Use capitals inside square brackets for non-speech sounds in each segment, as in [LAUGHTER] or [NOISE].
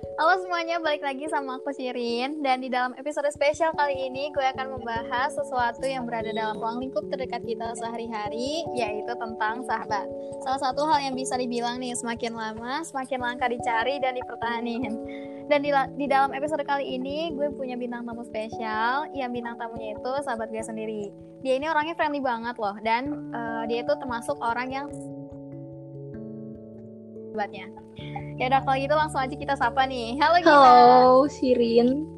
Halo semuanya, balik lagi sama aku Shirin. Dan di dalam episode spesial kali ini Gue akan membahas sesuatu yang berada dalam ruang lingkup terdekat kita sehari-hari Yaitu tentang sahabat. Salah satu hal yang bisa dibilang nih Semakin lama, semakin langka dicari dan dipertahanin Dan di, di dalam episode kali ini Gue punya bintang tamu spesial. Yang bintang tamunya itu sahabat gue sendiri. Dia ini orangnya friendly banget loh. Dan uh, dia itu termasuk orang yang sahabatnya Ya udah kalau gitu langsung aja kita sapa nih. Halo Gina. Halo Sirin.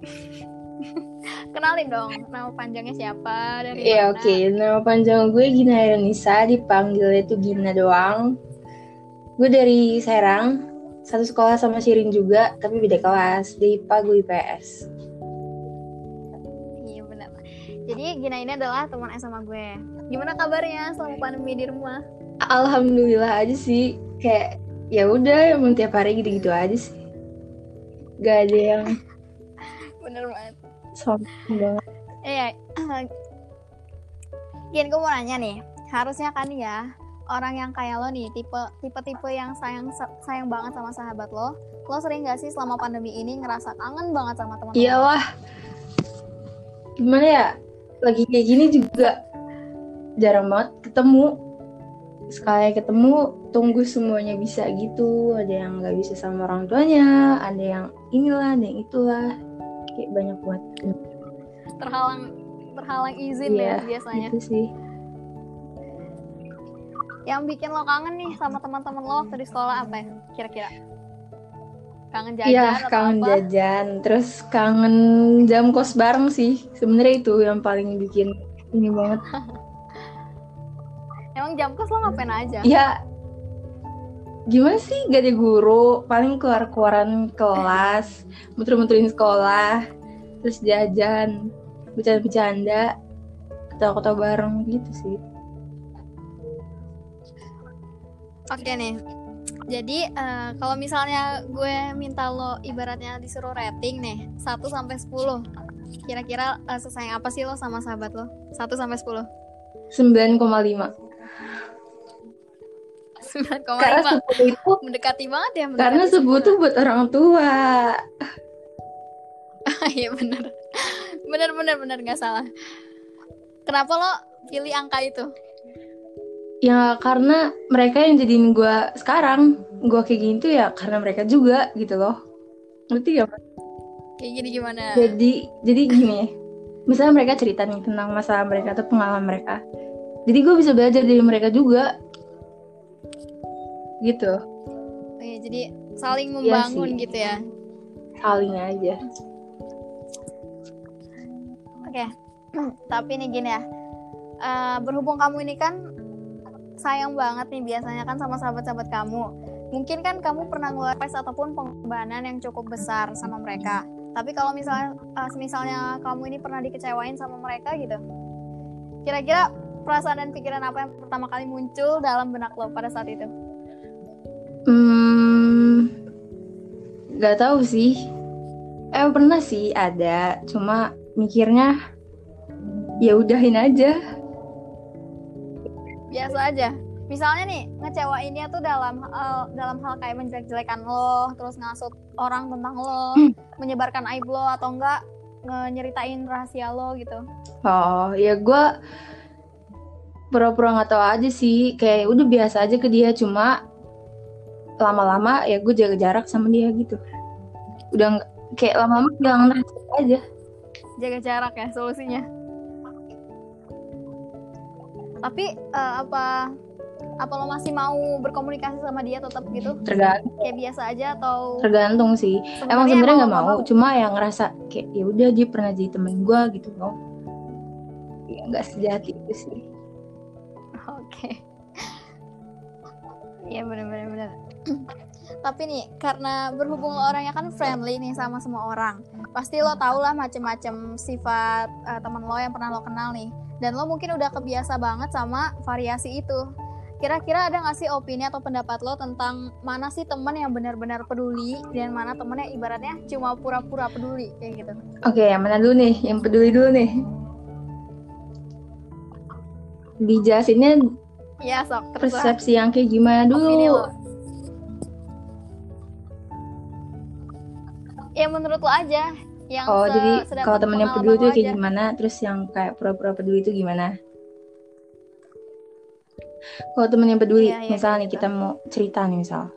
[LAUGHS] Kenalin dong nama panjangnya siapa dari Iya oke, okay. nama panjang gue Gina Ironisa, dipanggil itu Gina doang. Gue dari Serang, satu sekolah sama Sirin juga, tapi beda kelas. Di IPA, gue IPS. Iya benar. Jadi Gina ini adalah teman SMA gue. Gimana kabarnya selama pandemi di rumah? Alhamdulillah aja sih, kayak ya udah emang tiap hari gitu-gitu aja sih. Gak ada yang [LAUGHS] bener banget. sombong banget. Iya. Gini gue mau nanya nih. Harusnya kan ya orang yang kayak lo nih tipe tipe tipe yang sayang sayang banget sama sahabat lo lo sering gak sih selama pandemi ini ngerasa kangen banget sama teman iyalah. Gimana ya lagi kayak gini juga jarang banget ketemu sekali ketemu tunggu semuanya bisa gitu. Ada yang nggak bisa sama orang tuanya ada yang inilah ada yang itulah. Kayak banyak buat. Terhalang terhalang izin iya, ya biasanya. itu sih. Yang bikin lo kangen nih sama teman-teman lo waktu di sekolah apa ya kira-kira? Kangen jajan ya, kangen apa? jajan. Terus kangen jam kos bareng sih. Sebenarnya itu yang paling bikin ini banget [LAUGHS] Emang jam kos lo ngapain aja? Ya gimana sih? Gak ada guru paling keluar keluaran kelas muter-muterin sekolah terus jajan bercanda-bercanda ketawa-ketawa bareng gitu sih. Oke nih jadi uh, kalau misalnya gue minta lo ibaratnya disuruh rating nih 1 sampai 10 kira-kira uh, sesayang apa sih lo sama sahabat lo? 1 sampai 10 9,5 karena subuh itu mendekati banget ya mendekati karena subuh itu buat orang tua. [LAUGHS] Iya benar benar benar benar nggak salah. Kenapa lo pilih angka itu? Ya karena mereka yang jadiin gue sekarang gue kayak gini tuh ya karena mereka juga gitu loh. Ngerti gak kayak gini gimana? Jadi jadi gini misalnya mereka cerita nih tentang masalah mereka atau pengalaman mereka. Jadi gue bisa belajar dari mereka juga gitu. Oh, iya, jadi saling iya membangun iya gitu ya. Saling aja. Oke. Okay. [CLEARS THROAT] tapi nih gini ya. Uh, berhubung kamu ini kan sayang banget nih biasanya kan sama sahabat-sahabat kamu. Mungkin kan kamu pernah ngeluarin ataupun pengorbanan yang cukup besar sama mereka. Tapi kalau misalnya uh, misalnya kamu ini pernah dikecewain sama mereka gitu kira-kira perasaan dan pikiran apa yang pertama kali muncul dalam benak lo pada saat itu nggak tahu sih. Eh pernah sih ada, cuma mikirnya ya udahin aja. Biasa aja. Misalnya nih ngecewainnya tuh dalam hal dalam hal kayak menjelek-jelekan lo, terus ngasut orang tentang lo, [CLEARS THROAT] menyebarkan aib lo atau enggak nyeritain rahasia lo gitu. Oh ya gue pura-pura nggak tahu aja sih, kayak udah biasa aja ke dia cuma lama-lama ya gue jaga jarak sama dia gitu. Udah kayak lama-lama jangan aja. Jaga jarak ya solusinya. Tapi uh, apa apa lo masih mau berkomunikasi sama dia tetap gitu? Tergantung. Kayak biasa aja atau tergantung sih. Sebenernya emang sebenarnya nggak mau, mau cuma yang ngerasa kayak ya udah dia pernah jadi temen gue gitu loh. Ya nggak sejati itu sih. Oke. [LAUGHS] Okay. Iya benar-benar tapi nih karena berhubung lo orangnya kan friendly nih sama semua orang pasti lo tau lah macem-macem sifat uh, temen lo yang pernah lo kenal nih. Dan lo mungkin udah kebiasa banget sama variasi itu. Kira-kira ada gak sih opini atau pendapat lo tentang mana sih temen yang benar-benar peduli dan mana temen yang ibaratnya cuma pura-pura peduli kayak gitu? Oke okay, yang mana dulu nih? Yang peduli dulu nih. Dijelasinnya ya sok. persepsi yang kayak gimana dulu ya menurut lo aja yang oh jadi kalau temen yang peduli itu kayak aja. gimana? Terus yang kayak pura-pura peduli itu gimana? Kalau temen yang peduli Iya, iya, misal nih gitu. kita mau cerita nih misal.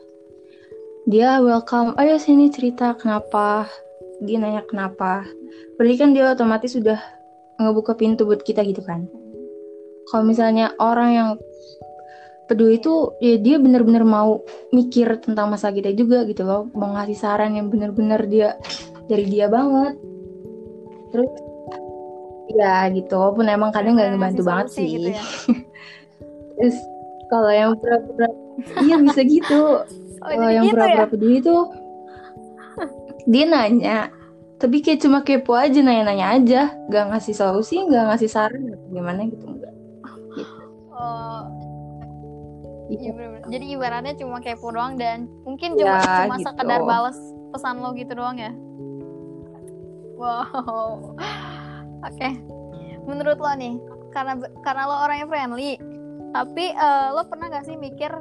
Dia welcome ayo sini cerita kenapa? Dia nanya kenapa? Berarti kan dia otomatis sudah ngebuka pintu buat kita gitu kan? Kalau misalnya orang yang peduli itu ya dia bener-bener mau mikir tentang masa kita juga gitu loh. Mau ngasih saran yang bener-bener dia dari dia banget. Terus ya gitu walaupun emang kadang nggak ngebantu banget solusi sih. gitu ya. [LAUGHS] terus kalau yang pura-pura iya bisa gitu. [LAUGHS] Oh, kalau yang gitu pura-pura ya? peduli tuh dia nanya. Tapi kayak cuma kepo aja nanya-nanya aja. Gak ngasih solusi gak ngasih saran gimana gitu iya bener-bener. Jadi ibaratnya cuma kepo doang dan mungkin Ya, cuma cuma gitu. sekedar balas pesan lo gitu doang ya. Wow. Oke. Menurut lo nih, karena karena lo orangnya friendly, tapi eh, lo pernah gak sih mikir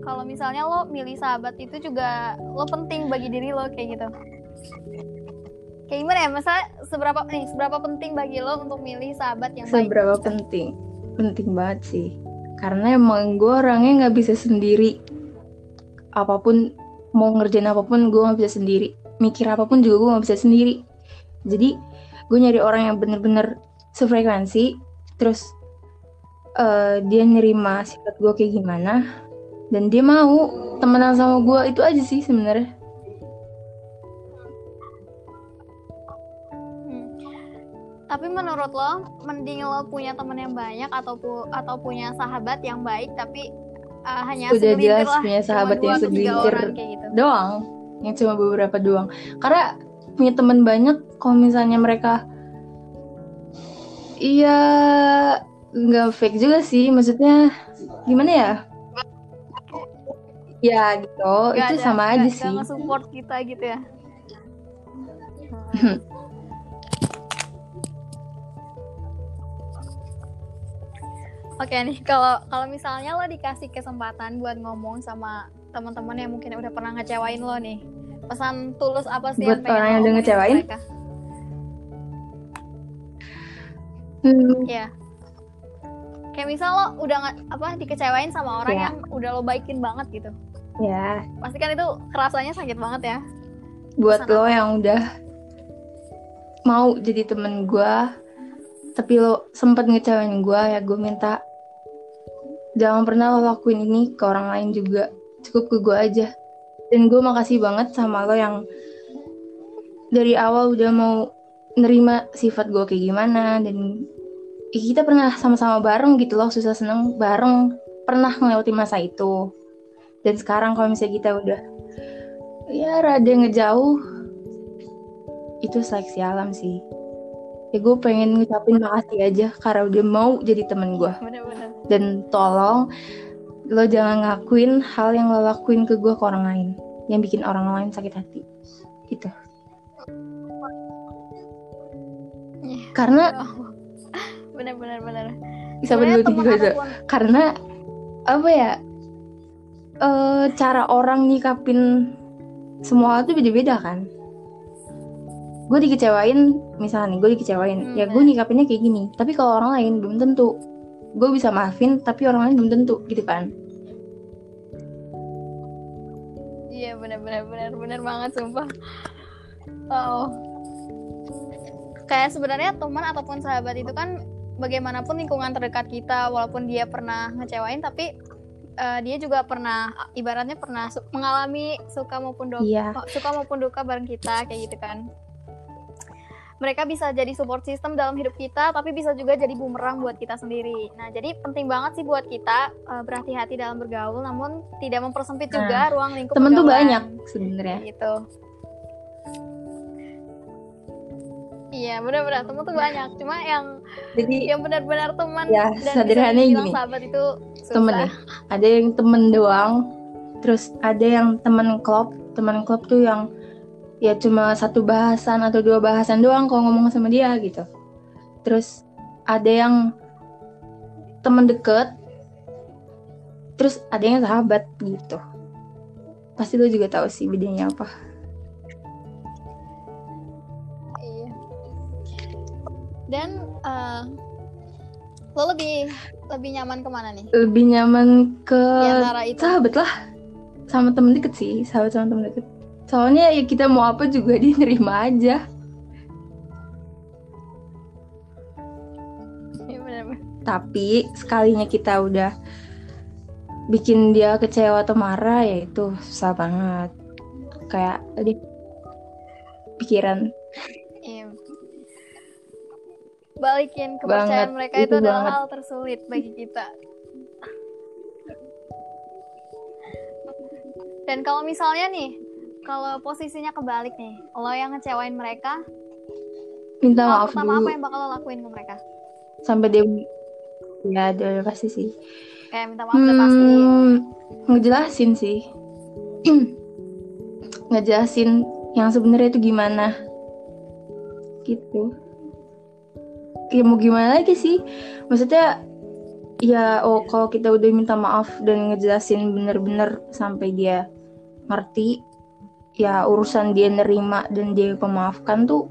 kalau misalnya lo milih sahabat itu juga lo penting bagi diri lo kayak gitu? Kayak gimana ya? Masa seberapa nih seberapa penting bagi lo untuk milih sahabat yang baik? seberapa penting penting banget sih karena emang gue orangnya nggak bisa sendiri. Apa pun mau ngerjain apa pun gue nggak bisa sendiri. Mikir apa pun juga gue nggak bisa sendiri. Jadi gue nyari orang yang bener-bener sefrekuensi terus eh, dia nerima sifat gue kayak gimana dan dia mau. Temenan sama gue itu aja sih sebenarnya Tapi menurut lo, mending lo punya teman yang banyak atau pu- atau punya sahabat yang baik tapi uh, hanya Udah jelas lah, punya sahabat yang segelintir. gitu. doang yang cuma beberapa doang karena punya teman banyak kalau misalnya mereka iya nggak fake juga sih maksudnya gimana ya ya gitu Nggak itu ada- sama nggak- aja nggak sih nge-support kita gitu ya. [LAUGHS] Oke nih, kalau kalau misalnya lo dikasih kesempatan buat ngomong sama teman-teman yang mungkin udah pernah ngecewain lo nih, pesan tulus apa sih Buat yang pengen orang yang udah ngecewain? mereka? Hmm, Iya. Kayak misal lo udah apa dikecewain sama orang Iya. yang udah lo baikin banget gitu. ya Pasti kan itu kerasanya sakit banget ya. buat Pesan lo apa? yang udah mau jadi temen gue tapi lo sempet ngecewain gue ya gue minta jangan pernah lo lakuin ini ke orang lain juga. Cukup ke gue aja. Dan gue makasih banget sama lo yang dari awal udah mau nerima sifat gue kayak gimana. Dan ya kita pernah sama-sama bareng gitu loh susah seneng bareng. Pernah melewati masa itu. Dan sekarang kalau misalnya kita udah ya rada ngejauh itu seleksi alam sih ya gue pengen ngucapin makasih aja karena udah mau jadi temen gue Bener-bener. dan tolong lo jangan ngakuin hal yang lo lakuin ke gue ke orang lain yang bikin orang lain sakit hati gitu Iya. karena [LAUGHS] Bener-bener bener. bisa Sebenarnya berdua teman juga karena apa ya eh cara orang nyikapin semua itu beda-beda kan gue dikecewain misalnya nih gue dikecewain Hmm, ya gue nyikapinnya kayak gini tapi kalau orang lain belum tentu gue bisa maafin tapi orang lain belum tentu gitu kan Iya bener-bener bener bener banget sumpah. Oh. Kayak sebenarnya teman ataupun sahabat itu kan bagaimanapun lingkungan terdekat kita walaupun dia pernah ngecewain tapi eh, dia juga pernah ibaratnya pernah su- mengalami suka maupun duka iya suka maupun duka bareng kita kayak gitu kan. Mereka bisa jadi support system dalam hidup kita, tapi bisa juga jadi bumerang buat kita sendiri. Nah, jadi penting banget sih buat kita eh, berhati-hati dalam bergaul, namun tidak mempersempit juga ruang lingkup temen tuh banyak sebenarnya gitu iya benar-benar temen tuh banyak cuma yang jadi yang benar-benar teman Ya, dan dibilang gini. sahabat itu susah. temen ya ada yang temen doang terus ada yang temen klub temen klub tuh yang ya cuma satu bahasan atau dua bahasan doang kalau ngomong sama dia gitu. Terus ada yang teman deket terus ada yang sahabat gitu. Pasti lo juga tahu sih bedanya apa. Iya. Dan uh, lo lebih lebih nyaman ke mana nih? Lebih nyaman ke ya, sahabat lah. Sama temen deket sih sahabat sama temen deket soalnya ya kita mau apa juga [LAUGHS] dia nerima aja ya, tapi sekalinya kita udah bikin dia kecewa atau marah ya itu susah banget. Kayak tadi pikiran. Iya. balikin kepercayaan banget, mereka itu, itu adalah banget. hal tersulit bagi kita. Dan kalau misalnya nih kalau posisinya kebalik nih lo yang ngecewain mereka minta maaf pertama dulu. apa yang bakal lo lakuin ke mereka? Sampai dia ya udah pasti sih. Kayak minta maaf hmm, udah pasti. Ngejelasin sih. [CLEARS THROAT] Ngejelasin yang sebenarnya itu gimana. Gitu. Ya mau gimana lagi sih? Maksudnya ya oh kalau kita udah minta maaf dan ngejelasin bener-bener sampai dia ngerti ya urusan dia nerima dan dia pemaafkan tuh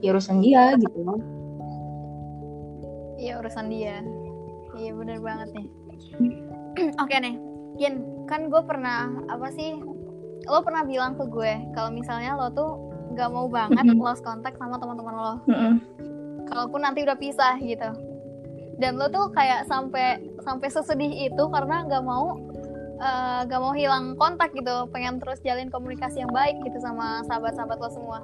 ya urusan dia gitu. Loh iya urusan dia. Iya bener banget nih. [CLEARS THROAT] Oke nih Yin kan gue pernah apa sih lo pernah bilang ke gue kalau misalnya lo tuh nggak mau banget mm -hmm. lost contact sama teman-teman lo. Mm -hmm. kalaupun nanti udah pisah gitu. Dan lo tuh kayak sampai sampai sesedih itu karena nggak mau gak mau hilang kontak gitu pengen terus jalin komunikasi yang baik gitu sama sahabat-sahabat lo semua.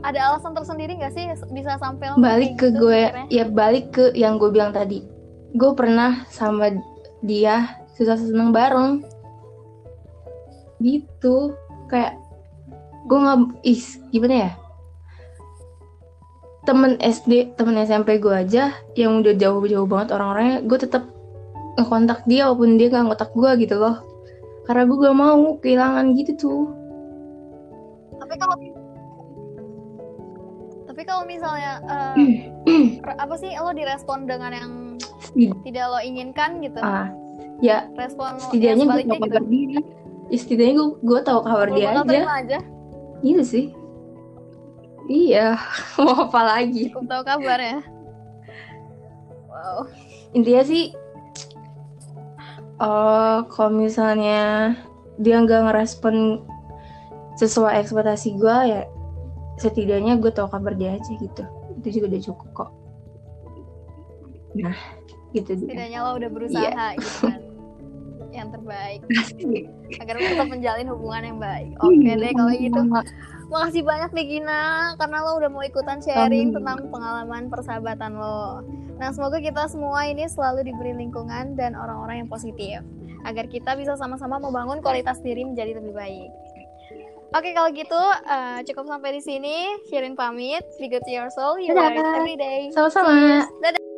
Ada alasan tersendiri gak sih bisa sampai balik ke gitu, gue sebenernya? ya balik ke yang gue bilang tadi. Gue pernah sama dia susah seneng bareng. Gitu kayak gue nggak is gimana ya? Temen SD temen SMP gue aja yang udah jauh-jauh banget orang-orangnya gue tetap ngekontak dia walaupun dia nggak ngontak gue gitu loh karena gue gak mau kehilangan gitu tuh. Tapi kalau tapi kalau misalnya [CLEARS THROAT] uh, apa sih lo direspon dengan yang tidak lo inginkan gitu? Ah ya respon setidaknya gue tahu kabar gitu. dia ya, setidaknya gue gue tahu kabar dia aja. aja? Iya sih. Iya [LAUGHS] mau apa lagi? Cukup tahu kabar ya? Wow. Intinya sih uh, kalau misalnya dia nggak ngerespon sesuai ekspektasi gue ya setidaknya gue tahu kabar dia aja gitu. Itu juga udah cukup kok. Nah gitu setidaknya lo udah berusaha yeah. gitu kan yang terbaik agar tetap menjalin hubungan yang baik oke okay deh kalau gitu makasih banyak nih Gina karena lo udah mau ikutan sharing tentang pengalaman persahabatan lo nah semoga kita semua ini selalu diberi lingkungan dan orang-orang yang positif agar kita bisa sama-sama membangun kualitas diri menjadi lebih baik Oke kalau gitu uh, cukup sampai di sini. Shirin pamit. Be good to your soul. You are every day. Sama-sama. Dadah.